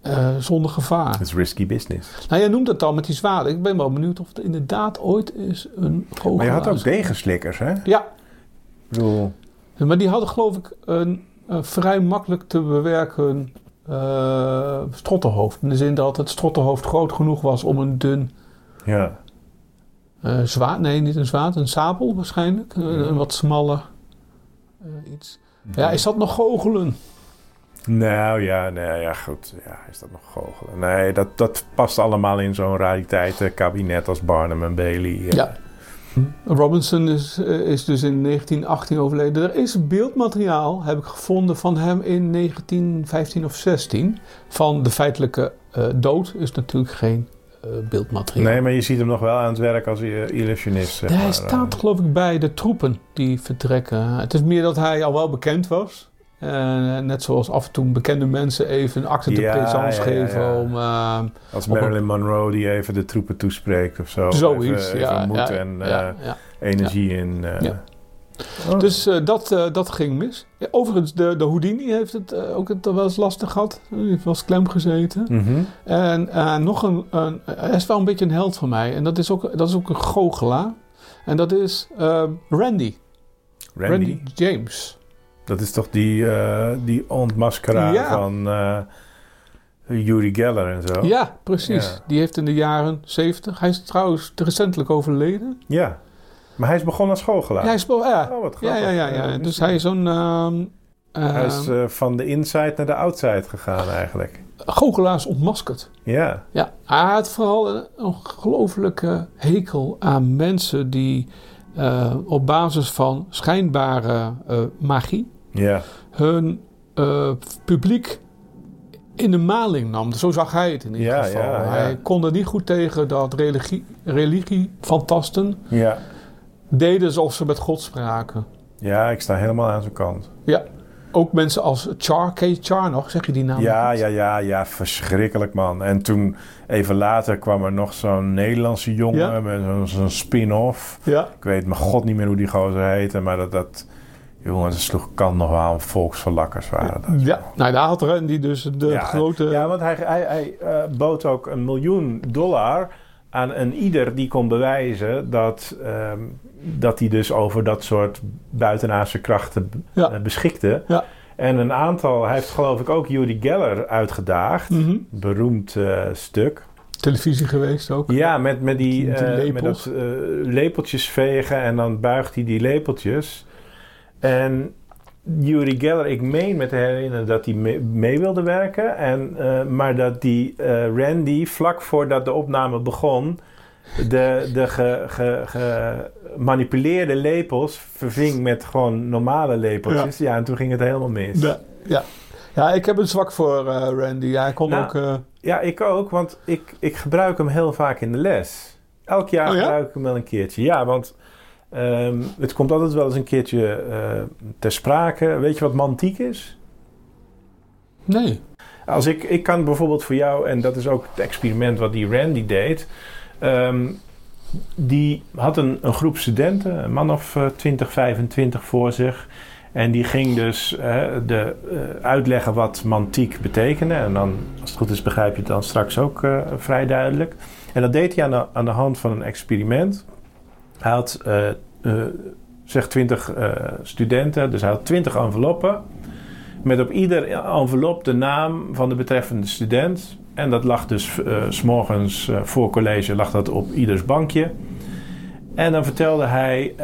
[SPEAKER 3] eh, zonder gevaar.
[SPEAKER 4] Het is risky business.
[SPEAKER 3] Nou, jij noemt het al met die zwaarden. Ik ben wel benieuwd of er inderdaad ooit is een goochelaar.
[SPEAKER 4] Maar je had ook degenslikkers, hè?
[SPEAKER 3] Ja,
[SPEAKER 4] Ik bedoel,
[SPEAKER 3] Maar die hadden geloof ik een, een vrij makkelijk te bewerken eh strottenhoofd. In de zin dat het strottenhoofd groot genoeg was om een dun
[SPEAKER 4] ja.
[SPEAKER 3] eh zwaard... Nee, niet een zwaard, een sabel waarschijnlijk. Eh, Een wat smaller iets. Ja, is dat nog goochelen?
[SPEAKER 4] Nou ja, nee, ja, goed. Ja, is dat nog goochelen? Nee, dat, dat past allemaal in zo'n rariteitenkabinet als Barnum en Bailey.
[SPEAKER 3] Ja. Robinson is, eh, is dus in 1918 overleden. Er is beeldmateriaal, heb ik gevonden, van hem in 1915 of 16. Van de feitelijke eh, dood is natuurlijk geen eh, beeldmateriaal.
[SPEAKER 4] Nee, maar je ziet hem nog wel aan het werk als illusionist.
[SPEAKER 3] hij
[SPEAKER 4] maar.
[SPEAKER 3] staat geloof ik bij de troepen die vertrekken. Het is meer dat hij al wel bekend was. Eh, net zoals af en toe bekende mensen even een acte de
[SPEAKER 4] Ja,
[SPEAKER 3] présence
[SPEAKER 4] ja,
[SPEAKER 3] geven
[SPEAKER 4] ja.
[SPEAKER 3] om... eh,
[SPEAKER 4] Als Marilyn Monroe die even de troepen toespreekt of zo.
[SPEAKER 3] zoiets.
[SPEAKER 4] Even, moed en eh, energie in. Oh.
[SPEAKER 3] Dus dat, dat ging mis. Overigens, de, de Houdini heeft het ook het wel eens lastig gehad. Hij heeft wel eens klem gezeten.
[SPEAKER 4] Mhm.
[SPEAKER 3] En nog een, een... Hij is wel een beetje een held van mij. En dat is ook, dat is ook een goochelaar. En dat is Randy.
[SPEAKER 4] Randy.
[SPEAKER 3] Randy James.
[SPEAKER 4] Dat is toch die, eh die ontmaskeraar
[SPEAKER 3] Ja.
[SPEAKER 4] van eh Yuri Geller en zo?
[SPEAKER 3] Ja, precies.
[SPEAKER 4] Ja.
[SPEAKER 3] Die heeft in de jaren 70. Hij is trouwens recentelijk overleden.
[SPEAKER 4] Ja. Maar hij is begonnen als goochelaar.
[SPEAKER 3] Ja, hij is, ja.
[SPEAKER 4] Oh, wat
[SPEAKER 3] ja,
[SPEAKER 4] grappig.
[SPEAKER 3] ja, ja, ja. Dus hij is zo'n ehm
[SPEAKER 4] Hij is
[SPEAKER 3] ehm,
[SPEAKER 4] eh, van de inside naar de outside gegaan eigenlijk.
[SPEAKER 3] goochelaars ontmaskerd.
[SPEAKER 4] Ja.
[SPEAKER 3] Ja, hij had vooral een ongelofelijke hekel aan mensen die op basis van schijnbare magie
[SPEAKER 4] Ja.
[SPEAKER 3] hun eh, publiek in de maling nam. Zo zag hij het in ieder
[SPEAKER 4] Ja,
[SPEAKER 3] geval.
[SPEAKER 4] ja, ja.
[SPEAKER 3] Hij kon er niet goed tegen dat religie, religiefantasten
[SPEAKER 4] Ja.
[SPEAKER 3] deden alsof ze met God spraken.
[SPEAKER 4] Ja, ik sta helemaal aan zijn kant.
[SPEAKER 3] Ja, ook mensen als Char, je Char nog? Zeg je die naam?
[SPEAKER 4] Ja, ja, ja, ja, verschrikkelijk man. En toen, even later, kwam er nog zo'n Nederlandse jongen met zo'n zo'n spin-off.
[SPEAKER 3] Ja.
[SPEAKER 4] Ik weet mijn god niet meer hoe die gozer heette, maar dat, dat jongens, dat sloeg kan nog wel volksverlakkers waren dat.
[SPEAKER 3] Ja, nou daar had Randy dus de
[SPEAKER 4] ja,
[SPEAKER 3] grote...
[SPEAKER 4] Ja, want hij, hij, hij eh, bood ook een miljoen dollar aan een ieder die kon bewijzen dat, ehm, dat hij dus over dat soort buitenaardse krachten
[SPEAKER 3] Ja.
[SPEAKER 4] eh, beschikte.
[SPEAKER 3] Ja.
[SPEAKER 4] En een aantal, hij heeft geloof ik ook Yuri Geller uitgedaagd.
[SPEAKER 3] Mhm.
[SPEAKER 4] Beroemd eh, stuk.
[SPEAKER 3] Televisie geweest ook.
[SPEAKER 4] Ja, met, met, die,
[SPEAKER 3] Met die
[SPEAKER 4] dat lepeltjes vegen en dan buigt hij die lepeltjes. En Yuri Geller, ik meen me te herinneren dat hij mee, mee wilde werken. En, eh, maar dat die eh, Randy, vlak voordat de opname begon, de, de ge- ge- gemanipuleerde lepels verving met gewoon normale lepeltjes. Ja. en toen ging het helemaal mis.
[SPEAKER 3] Ja, ja. ja, ik heb een zwak voor eh, Randy. Hij kon
[SPEAKER 4] Nou,
[SPEAKER 3] ook...
[SPEAKER 4] Ja, ik ook, want ik, ik gebruik hem heel vaak in de les. Elk jaar
[SPEAKER 3] Oh ja?
[SPEAKER 4] gebruik ik hem wel een keertje. Ja, want ehm, het komt altijd wel eens een keertje eh, ter sprake. Weet je wat mantiek is?
[SPEAKER 3] nee.
[SPEAKER 4] Als ik, ik kan bijvoorbeeld voor jou, en dat is ook het experiment wat die Randy deed. ehm, die had een, een groep studenten, een man of eh, 20, 25 voor zich. En die ging dus eh, de, eh, uitleggen wat mantiek betekende. En dan, als het goed is, begrijp je het dan straks ook eh, vrij duidelijk. En dat deed hij aan de, aan de hand van een experiment. Hij had, eh, eh, zeg 20 eh, studenten, dus hij had 20 enveloppen. Met op ieder envelop de naam van de betreffende student. En dat lag dus s s'morgens eh, voor college lag dat op ieders bankje. En dan vertelde hij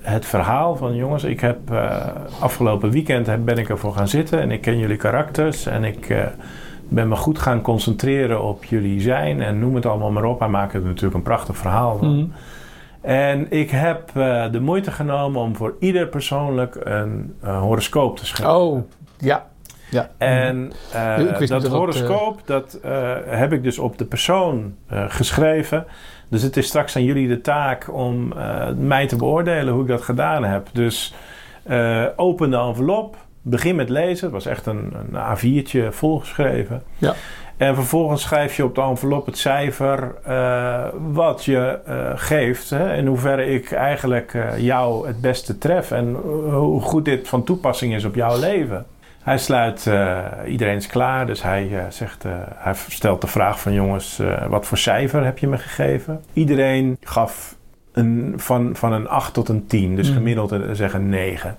[SPEAKER 4] het verhaal van jongens, ik heb eh, afgelopen weekend heb- ben ik ervoor gaan zitten en ik ken jullie karakters en ik ben me goed gaan concentreren op jullie zijn en noem het allemaal maar op. Hij maakte natuurlijk een prachtig verhaal van.
[SPEAKER 3] Mhm.
[SPEAKER 4] En ik heb eh, de moeite genomen om voor ieder persoonlijk een eh, horoscoop te schrijven.
[SPEAKER 3] Oh, ja. ja.
[SPEAKER 4] En eh,
[SPEAKER 3] wist niet
[SPEAKER 4] dat horoscoop, dat eh, heb ik dus op de persoon eh, geschreven. Dus het is straks aan jullie de taak om eh, mij te beoordelen hoe ik dat gedaan heb. Dus eh, open de envelop, begin met lezen. Het was echt een, een A4'tje volgeschreven.
[SPEAKER 3] Ja.
[SPEAKER 4] En vervolgens schrijf je op de envelop het cijfer eh, wat je eh, geeft. Hè, in hoeverre ik eigenlijk eh, jou het beste tref. En hoe goed dit van toepassing is op jouw leven. Hij sluit, iedereen is klaar. Dus hij zegt, hij stelt de vraag van jongens, wat voor cijfer heb je me gegeven? Iedereen gaf een, van, van een 8 tot een 10. Dus
[SPEAKER 3] Mm.
[SPEAKER 4] gemiddeld zeggen 9.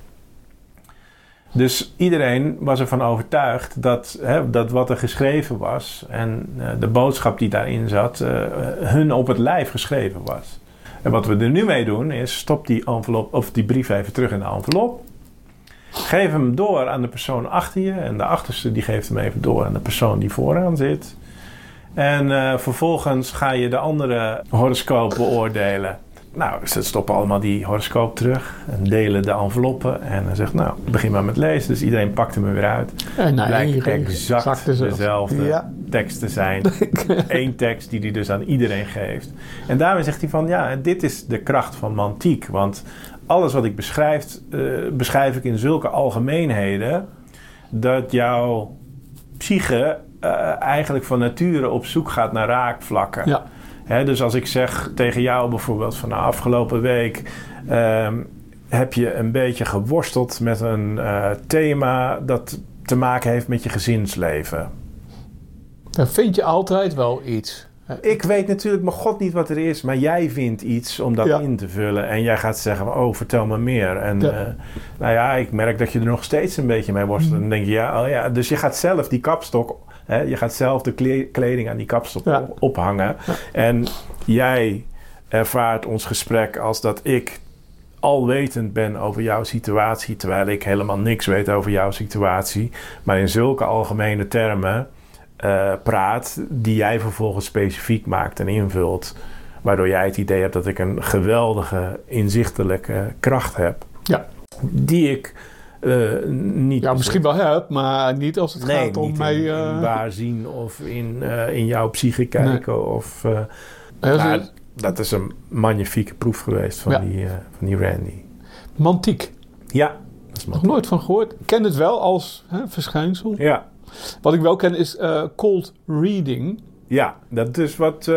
[SPEAKER 4] Dus iedereen was ervan overtuigd dat, hè, dat wat er geschreven was en eh, de boodschap die daarin zat, eh, hun op het lijf geschreven was. En wat we er nu mee doen is stop die envelop of die brief even terug in de envelop. Geef hem door aan de persoon achter je en de achterste die geeft hem even door aan de persoon die vooraan zit. En eh, vervolgens ga je de andere horoscoop beoordelen. Nou, ze stoppen allemaal die horoscoop terug en delen de enveloppen. En dan zegt, nou, begin maar met lezen. Dus iedereen pakt hem er weer uit.
[SPEAKER 3] En nou,
[SPEAKER 4] Blijkt exact
[SPEAKER 3] dezelfde. Ja.
[SPEAKER 4] tekst te zijn. Eén tekst die hij dus aan iedereen geeft. En daarmee zegt hij van, ja, dit is de kracht van mantiek. Want alles wat ik beschrijf, eh, beschrijf ik in zulke algemeenheden... dat jouw psyche eh, eigenlijk van nature op zoek gaat naar raakvlakken.
[SPEAKER 3] Ja.
[SPEAKER 4] Dus als ik zeg tegen jou bijvoorbeeld van de afgelopen week... ehm, heb je een beetje geworsteld met een eh, thema dat te maken heeft met je gezinsleven.
[SPEAKER 3] Dan vind je altijd wel iets.
[SPEAKER 4] Ik weet natuurlijk mijn god niet wat er is, maar jij vindt iets om dat
[SPEAKER 3] Ja.
[SPEAKER 4] in te vullen. En jij gaat zeggen, oh, vertel me meer. En
[SPEAKER 3] Ja.
[SPEAKER 4] eh, nou ja, ik merk dat je er nog steeds een beetje mee worstelt. En dan denk je, ja, oh ja. Dus je gaat zelf die kapstok, hè, je gaat zelf de kle- kleding aan die
[SPEAKER 3] Ja.
[SPEAKER 4] op- ophangen. En jij ervaart ons gesprek als dat ik alwetend ben over jouw situatie, terwijl ik helemaal niks weet over jouw situatie. Maar in zulke algemene termen eh, praat, die jij vervolgens specifiek maakt en invult. Waardoor jij het idee hebt dat ik een geweldige, inzichtelijke kracht heb.
[SPEAKER 3] Ja.
[SPEAKER 4] Die ik eh, niet.
[SPEAKER 3] Ja, misschien wel heb, maar niet als het
[SPEAKER 4] Nee,
[SPEAKER 3] gaat om mij...
[SPEAKER 4] in,
[SPEAKER 3] eh,
[SPEAKER 4] in waar zien of in, eh, in jouw psyche kijken. Of,
[SPEAKER 3] hè, zo-
[SPEAKER 4] maar dat is een magnifieke proef geweest van,
[SPEAKER 3] Ja.
[SPEAKER 4] die, van die Randy.
[SPEAKER 3] Mantiek.
[SPEAKER 4] Ja, dat is
[SPEAKER 3] Nog nooit van gehoord. Ik ken het wel als hè, verschijnsel.
[SPEAKER 4] Ja.
[SPEAKER 3] Wat ik wel ken is cold reading.
[SPEAKER 4] ja, dat is wat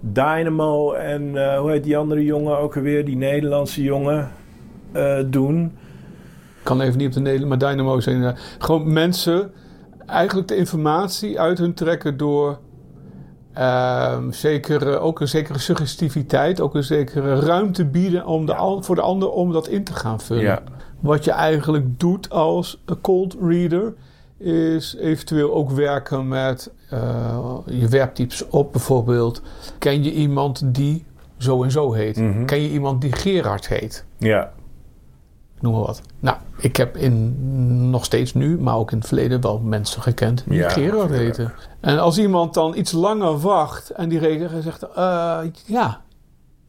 [SPEAKER 4] Dynamo en hoe heet die andere jongen ook alweer, die Nederlandse jongen, doen.
[SPEAKER 3] Kan even niet op de Nederland, maar Dynamo zijn eh, gewoon mensen eigenlijk de informatie uit hun trekken door ehm, zekere, ook een zekere suggestiviteit, ook een zekere ruimte bieden om de, voor de ander om dat in te gaan vullen.
[SPEAKER 4] Ja.
[SPEAKER 3] Wat je eigenlijk doet als een cold reader is eventueel ook werken met eh, je werptypes op bijvoorbeeld. Ken je iemand die zo en zo heet?
[SPEAKER 4] Mhm.
[SPEAKER 3] Ken je iemand die Gerard heet?
[SPEAKER 4] Ja,
[SPEAKER 3] noem maar wat. Nou, ik heb in, nog steeds nu, maar ook in het verleden wel mensen gekend die
[SPEAKER 4] Ja,
[SPEAKER 3] Gerard heten. En als iemand dan iets langer wacht en die reageert zegt, eh, ja,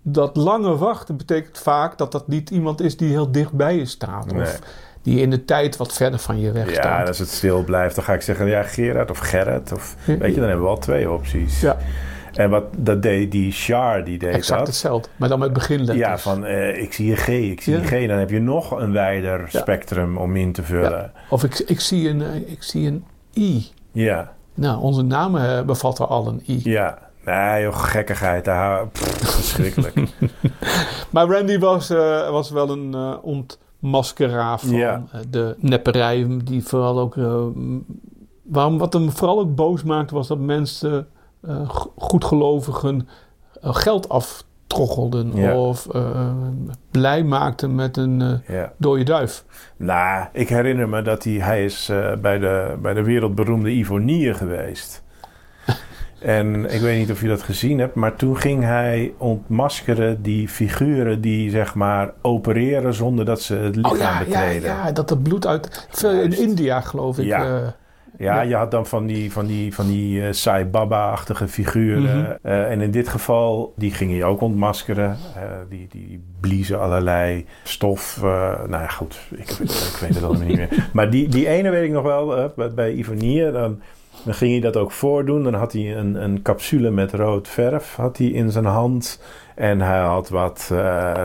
[SPEAKER 3] dat lange wachten betekent vaak dat dat niet iemand is die heel dicht bij je staat.
[SPEAKER 4] Nee.
[SPEAKER 3] Of die in de tijd wat verder van je weg
[SPEAKER 4] ja,
[SPEAKER 3] staat.
[SPEAKER 4] en als het stil blijft, dan ga ik zeggen, ja, Gerard of Gerrit. Of,
[SPEAKER 3] Ja.
[SPEAKER 4] weet je, dan hebben we al twee opties.
[SPEAKER 3] Ja,
[SPEAKER 4] En wat dat deed die Char, die deed
[SPEAKER 3] exact
[SPEAKER 4] dat.
[SPEAKER 3] hetzelfde. Maar dan met beginletters.
[SPEAKER 4] Ja, van eh, ik zie een G, ik zie
[SPEAKER 3] Ja.
[SPEAKER 4] een G. Dan heb je nog een wijder
[SPEAKER 3] Ja.
[SPEAKER 4] spectrum om in te vullen.
[SPEAKER 3] Of ik, ik, zie een, eh, ik zie een I.
[SPEAKER 4] Ja,
[SPEAKER 3] Nou, onze namen eh, bevatten al een I.
[SPEAKER 4] ja. Nee, joh, gekkigheid. Daar, hou- pff, verschrikkelijk.
[SPEAKER 3] Maar Randy was, was wel een ontmaskeraar van
[SPEAKER 4] Ja.
[SPEAKER 3] de nepperij. Die vooral ook. waarom, wat hem vooral ook boos maakte, was dat mensen, goedgelovigen, eh, geld aftroggelden.
[SPEAKER 4] Ja.
[SPEAKER 3] Of eh, blij maakten met een eh
[SPEAKER 4] ja.
[SPEAKER 3] dode duif.
[SPEAKER 4] Nou, ik herinner me dat hij, hij is eh, bij, de, bij de wereldberoemde Ivonie geweest. en ik weet niet of je dat gezien hebt, maar toen ging hij ontmaskeren die figuren die zeg maar opereren zonder dat ze het lichaam
[SPEAKER 3] Oh ja, ja,
[SPEAKER 4] betreden.
[SPEAKER 3] ja, dat er bloed uit. Veel in. India, geloof ik.
[SPEAKER 4] Ja. Ja,
[SPEAKER 3] Ja.
[SPEAKER 4] je had dan van die, van die, van die eh, Sai Baba-achtige figuren.
[SPEAKER 3] Mhm.
[SPEAKER 4] Eh, en in dit geval, die gingen je ook ontmaskeren. Eh, die, die bliezen allerlei stof. nou ja, goed, ik, ik weet het allemaal niet meer. Maar die, die ene weet ik nog wel, bij, bij Ivonie, dan, dan ging hij dat ook voordoen. Dan had hij een, een capsule met rood verf had hij in zijn hand. En hij had wat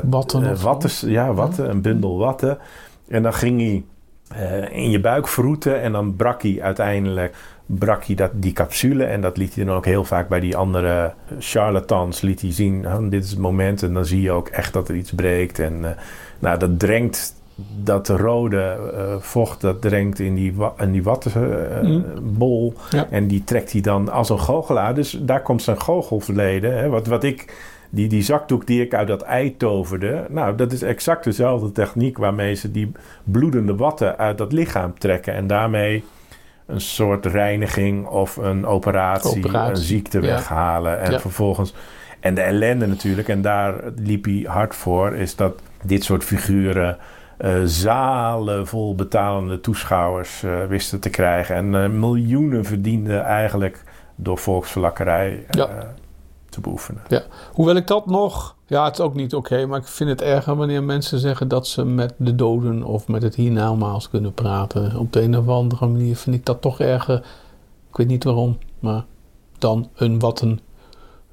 [SPEAKER 3] Watten
[SPEAKER 4] watten, ja, watten, een bundel watten. En dan ging hij eh, in je buik vroeten en dan brak hij uiteindelijk brak hij dat, die capsule en dat liet hij dan ook heel vaak bij die andere charlatans liet hij zien, "Oh, dit is het moment. En dan zie je ook echt dat er iets breekt en eh, nou dat drenkt dat rode eh, vocht dat drenkt in die, wa- in die wattenbol.
[SPEAKER 3] Ja.
[SPEAKER 4] en die trekt hij dan als een goochelaar. Dus daar komt zijn goochelverleden hè, wat, wat ik die, die zakdoek die ik uit dat ei toverde, nou, dat is exact dezelfde techniek waarmee ze die bloedende watten uit dat lichaam trekken en daarmee een soort reiniging of een operatie,
[SPEAKER 3] Operatie,
[SPEAKER 4] een ziekte
[SPEAKER 3] ja.
[SPEAKER 4] weghalen. En
[SPEAKER 3] Ja.
[SPEAKER 4] vervolgens. En de ellende natuurlijk, en daar liep hij hard voor, is dat dit soort figuren eh, zalen vol betalende toeschouwers eh, wisten te krijgen. En eh, miljoenen verdienden eigenlijk door volksverlakkerij
[SPEAKER 3] Ja.
[SPEAKER 4] Te beoefenen.
[SPEAKER 3] Hoewel ik dat nog... Ja, het is ook niet oké, maar ik vind het erger wanneer mensen zeggen dat ze met de doden of met het hiernamaals kunnen praten. Op de een of andere manier vind ik dat toch erger. Ik weet niet waarom, maar dan een watten,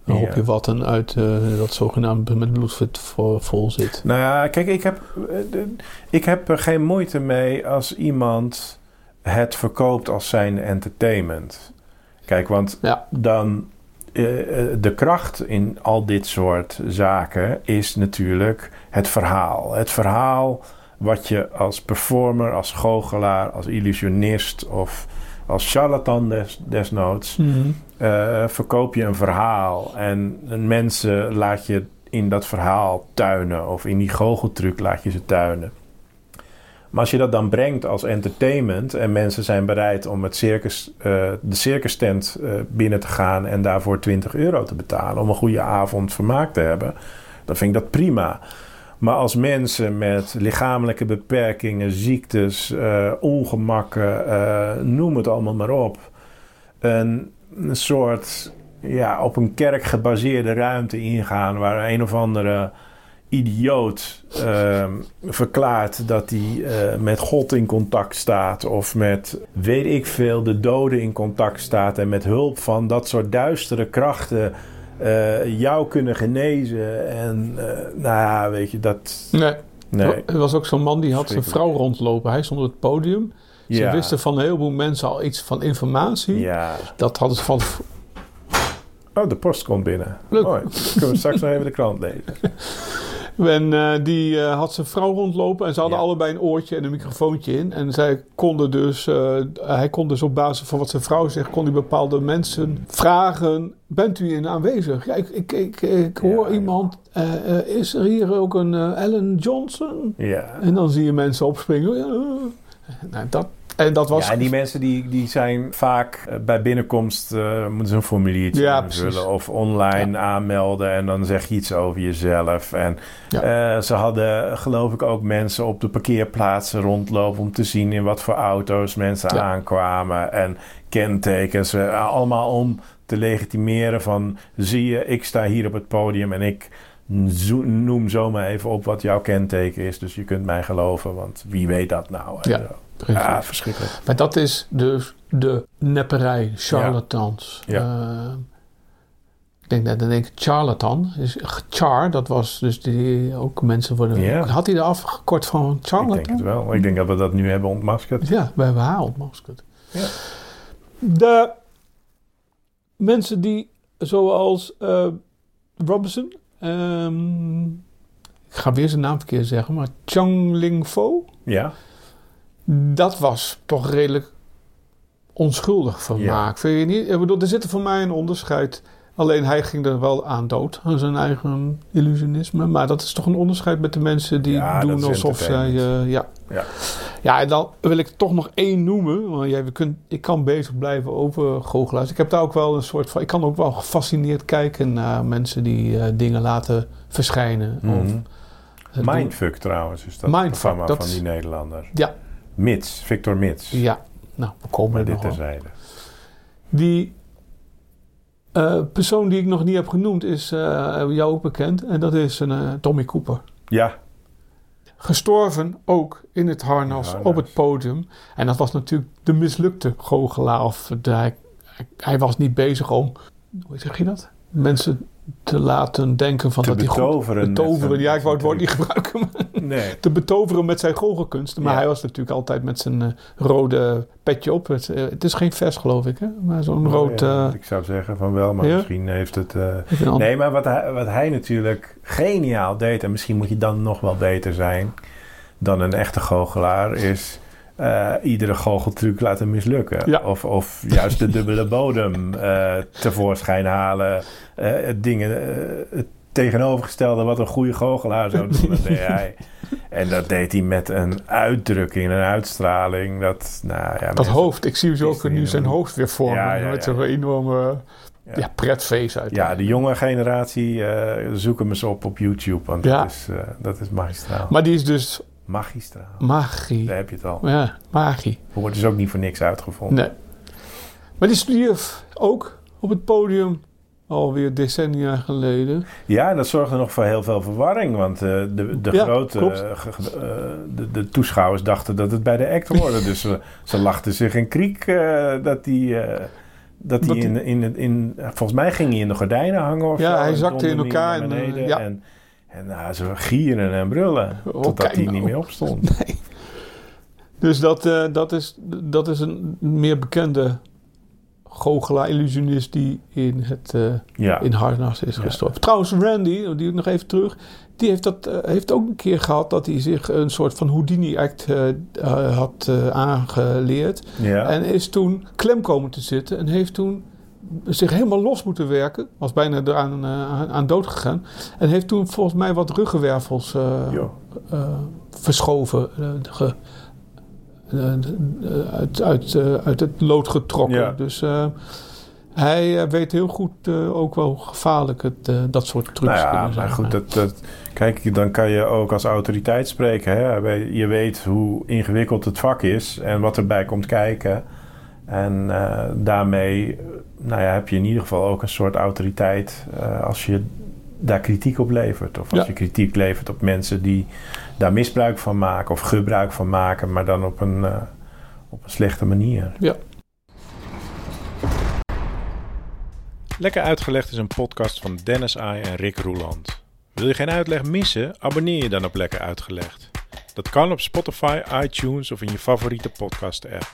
[SPEAKER 3] een
[SPEAKER 4] Ja.
[SPEAKER 3] hoopje watten uit eh, dat zogenaamd met bloedvet vo- vol zit.
[SPEAKER 4] Nou ja, kijk, ik heb, eh, ik heb er geen moeite mee als iemand het verkoopt als zijn entertainment. Kijk, want
[SPEAKER 3] Ja.
[SPEAKER 4] dan eh, eh, de kracht in al dit soort zaken is natuurlijk het verhaal. Het verhaal wat je als performer, als goochelaar, als illusionist of als charlatan des, desnoods eh, verkoop je een verhaal en mensen laat je in dat verhaal tuinen of in die goocheltruc laat je ze tuinen. Maar als je dat dan brengt als entertainment en mensen zijn bereid om het circus, eh, de circus tent eh, binnen te gaan en daarvoor 20 euro te betalen om een goede avond vermaakt te hebben, dan vind ik dat prima. Maar als mensen met lichamelijke beperkingen, ziektes, eh, ongemakken, noem het allemaal maar op, een, een soort ja, op een kerk gebaseerde ruimte ingaan waar een of andere idioot ehm, verklaart dat hij eh, met God in contact staat of met weet ik veel de doden in contact staat en met hulp van dat soort duistere krachten eh, jou kunnen genezen en eh, nou ja, weet je dat
[SPEAKER 3] Nee.
[SPEAKER 4] nee
[SPEAKER 3] Er was ook zo'n man die had zijn vrouw rondlopen. Hij stond op het podium. Ze
[SPEAKER 4] ja,
[SPEAKER 3] wisten van een heleboel mensen al iets van informatie.
[SPEAKER 4] ja
[SPEAKER 3] Dat hadden ze van...
[SPEAKER 4] oh de post komt binnen
[SPEAKER 3] Leuk.
[SPEAKER 4] Mooi. Dan kunnen we straks nog even de krant lezen
[SPEAKER 3] En eh, die eh, had zijn vrouw rondlopen en ze hadden
[SPEAKER 4] Ja.
[SPEAKER 3] allebei een oortje en een microfoontje in. En zij konden dus, eh, hij kon dus op basis van wat zijn vrouw zegt, kon hij bepaalde mensen vragen: Bent u in aanwezig? Ja, ik, ik, ik, ik hoor
[SPEAKER 4] Ja.
[SPEAKER 3] iemand, is er hier ook een Ellen Johnson?
[SPEAKER 4] ja
[SPEAKER 3] En dan zie je mensen opspringen. Nou, dat, en dat was.
[SPEAKER 4] Ja, en die mensen die, die zijn vaak eh, bij binnenkomst eh, moeten ze een formuliertje
[SPEAKER 3] Ja,
[SPEAKER 4] invullen of online aanmelden en dan zeg je iets over jezelf. En eh, ze hadden geloof ik ook mensen op de parkeerplaatsen rondlopen om te zien in wat voor auto's mensen aankwamen en kentekens. eh, allemaal om te legitimeren van zie je, ik sta hier op het podium en ik zo- noem zomaar even op wat jouw kenteken is. Dus je kunt mij geloven, want wie weet dat nou?
[SPEAKER 3] Ja.
[SPEAKER 4] Ja verschrikkelijk.
[SPEAKER 3] Maar dat is dus de nepperij, charlatans.
[SPEAKER 4] Ja.
[SPEAKER 3] Eh, ik denk dat dan denk ik charlatan. Is, char, dat was dus die ook mensen worden.
[SPEAKER 4] Ja.
[SPEAKER 3] Had hij er afgekort van
[SPEAKER 4] Ik
[SPEAKER 3] charlatan?
[SPEAKER 4] denk het wel. Ik denk dat we dat nu hebben ontmaskerd.
[SPEAKER 3] Ja, we hebben haar ontmaskerd.
[SPEAKER 4] Ja.
[SPEAKER 3] De mensen die, zoals eh, Robinson, ehm, ik ga weer zijn naam verkeerd zeggen, maar Chang Ling Fo.
[SPEAKER 4] Ja,
[SPEAKER 3] Dat was toch redelijk onschuldig vermaak. Vind je niet? Ik bedoel, er zit er voor mij een onderscheid. Alleen hij ging er wel aan dood, aan zijn eigen illusionisme. Maar dat is toch een onderscheid met de mensen die
[SPEAKER 4] Ja,
[SPEAKER 3] doen alsof zij... eh, ja.
[SPEAKER 4] Ja.
[SPEAKER 3] ja, en dan wil ik toch nog één noemen. Want jij, we kun, ik kan bezig blijven over goochelaars. Ik heb daar ook wel een soort van... Ik kan ook wel gefascineerd kijken naar mensen die eh, dingen laten verschijnen. Of,
[SPEAKER 4] Mhm.
[SPEAKER 3] doen.
[SPEAKER 4] Mindfuck trouwens is dat
[SPEAKER 3] Mindfuck,
[SPEAKER 4] programma
[SPEAKER 3] dat
[SPEAKER 4] van die Nederlander.
[SPEAKER 3] Ja,
[SPEAKER 4] Mits, Victor Mits.
[SPEAKER 3] ja. nou, we komen
[SPEAKER 4] Maar
[SPEAKER 3] er
[SPEAKER 4] dit terzijde.
[SPEAKER 3] Die eh, persoon die ik nog niet heb genoemd is eh, jou ook bekend. En dat is een eh, Tommy Cooper.
[SPEAKER 4] Ja,
[SPEAKER 3] Gestorven ook in het harnas,
[SPEAKER 4] In het harnas.
[SPEAKER 3] op het podium. En dat was natuurlijk de mislukte goochelaar. Of de, hij, hij was niet bezig om, hoe zeg je dat? Mensen te laten denken van
[SPEAKER 4] Te
[SPEAKER 3] dat hij
[SPEAKER 4] betoveren
[SPEAKER 3] betoveren. Ja, ik wou het woord niet gebruiken.
[SPEAKER 4] nee.
[SPEAKER 3] te betoveren met zijn goochelkunsten. Maar
[SPEAKER 4] Ja.
[SPEAKER 3] hij was natuurlijk altijd met zijn eh, rode petje op. Het, eh, het is geen vers, geloof ik, hè? Maar zo'n rood...
[SPEAKER 4] Oh, ja,
[SPEAKER 3] eh,
[SPEAKER 4] ik zou zeggen van wel, maar
[SPEAKER 3] ja?
[SPEAKER 4] misschien heeft het... Nee, maar wat hij, wat hij natuurlijk geniaal deed... en misschien moet je dan nog wel beter zijn... dan een echte goochelaar... is eh, iedere goocheltruc laten mislukken.
[SPEAKER 3] Ja.
[SPEAKER 4] Of, of juist de dubbele bodem eh, tevoorschijn halen. Eh, dingen, het tegenovergestelde wat een goede goochelaar zou doen, dat deed hij. En dat deed hij met een uitdrukking, een uitstraling. Dat, nou ja,
[SPEAKER 3] dat hoofd. Ik zie zo ook nu zijn hoofd weer vormen.
[SPEAKER 4] Ja, ja,
[SPEAKER 3] met
[SPEAKER 4] ja.
[SPEAKER 3] zo'n enorme
[SPEAKER 4] Ja.
[SPEAKER 3] pretface uit.
[SPEAKER 4] Ja, de jonge generatie, zoek hem eens op op YouTube. Want dat, is, dat is magistraal.
[SPEAKER 3] Maar die is dus
[SPEAKER 4] magistraal.
[SPEAKER 3] magie.
[SPEAKER 4] Daar heb je het al.
[SPEAKER 3] Ja, magie.
[SPEAKER 4] Wordt dus ook niet voor niks uitgevonden.
[SPEAKER 3] Nee. Maar die stierf ook op het podium alweer decennia geleden.
[SPEAKER 4] Ja, en dat zorgde nog voor heel veel verwarring. Want eh, de, de
[SPEAKER 3] Ja,
[SPEAKER 4] grote eh, eh, de, de toeschouwers dachten dat het bij de act hoorde. dus ze, ze lachten zich in kriek dat hij... eh, dat hij
[SPEAKER 3] Dat
[SPEAKER 4] in, in, in, volgens mij ging hij in de gordijnen hangen of
[SPEAKER 3] Ja,
[SPEAKER 4] zo.
[SPEAKER 3] hij zakte in elkaar en, ja.
[SPEAKER 4] En, en nou, ze gieren en brullen.
[SPEAKER 3] Oh,
[SPEAKER 4] totdat hij
[SPEAKER 3] nou.
[SPEAKER 4] niet meer opstond.
[SPEAKER 3] Nee. Dus dat, eh, dat, is, dat is een meer bekende goochelaar, illusionist die in het eh,
[SPEAKER 4] Ja.
[SPEAKER 3] in harnas is
[SPEAKER 4] Ja.
[SPEAKER 3] gestorven. Trouwens, Randy, die nog even terug, die heeft, dat, eh, heeft ook een keer gehad dat hij zich een soort van Houdini-act had aangeleerd.
[SPEAKER 4] ja.
[SPEAKER 3] En is toen klem komen te zitten en heeft toen zich helemaal los moeten werken. Was bijna eraan eh, aan, aan dood gegaan. En heeft toen volgens mij wat ruggenwervels eh, eh, verschoven. ge- uit, uit, uit het lood getrokken.
[SPEAKER 4] Ja.
[SPEAKER 3] Dus hij weet heel goed ook wel gevaarlijk het, dat soort trucs
[SPEAKER 4] Nou ja,
[SPEAKER 3] kunnen zijn.
[SPEAKER 4] maar goed, dat, dat, kijk, dan kan je ook als autoriteit spreken. Hè? Je weet hoe ingewikkeld het vak is en wat erbij komt kijken. En eh, daarmee nou ja, heb je in ieder geval ook een soort autoriteit eh, als je daar kritiek op levert. Of als
[SPEAKER 3] Ja.
[SPEAKER 4] je kritiek levert op mensen die daar misbruik van maken of gebruik van maken, maar dan op een, eh, op een slechte manier.
[SPEAKER 3] Ja.
[SPEAKER 5] Lekker Uitgelegd is een podcast van Dennis Ai en Rick Roeland. Wil je geen uitleg missen? Abonneer je dan op Lekker Uitgelegd. Dat kan op Spotify, iTunes of in je favoriete podcast-app.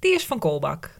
[SPEAKER 6] die is van Kolbak.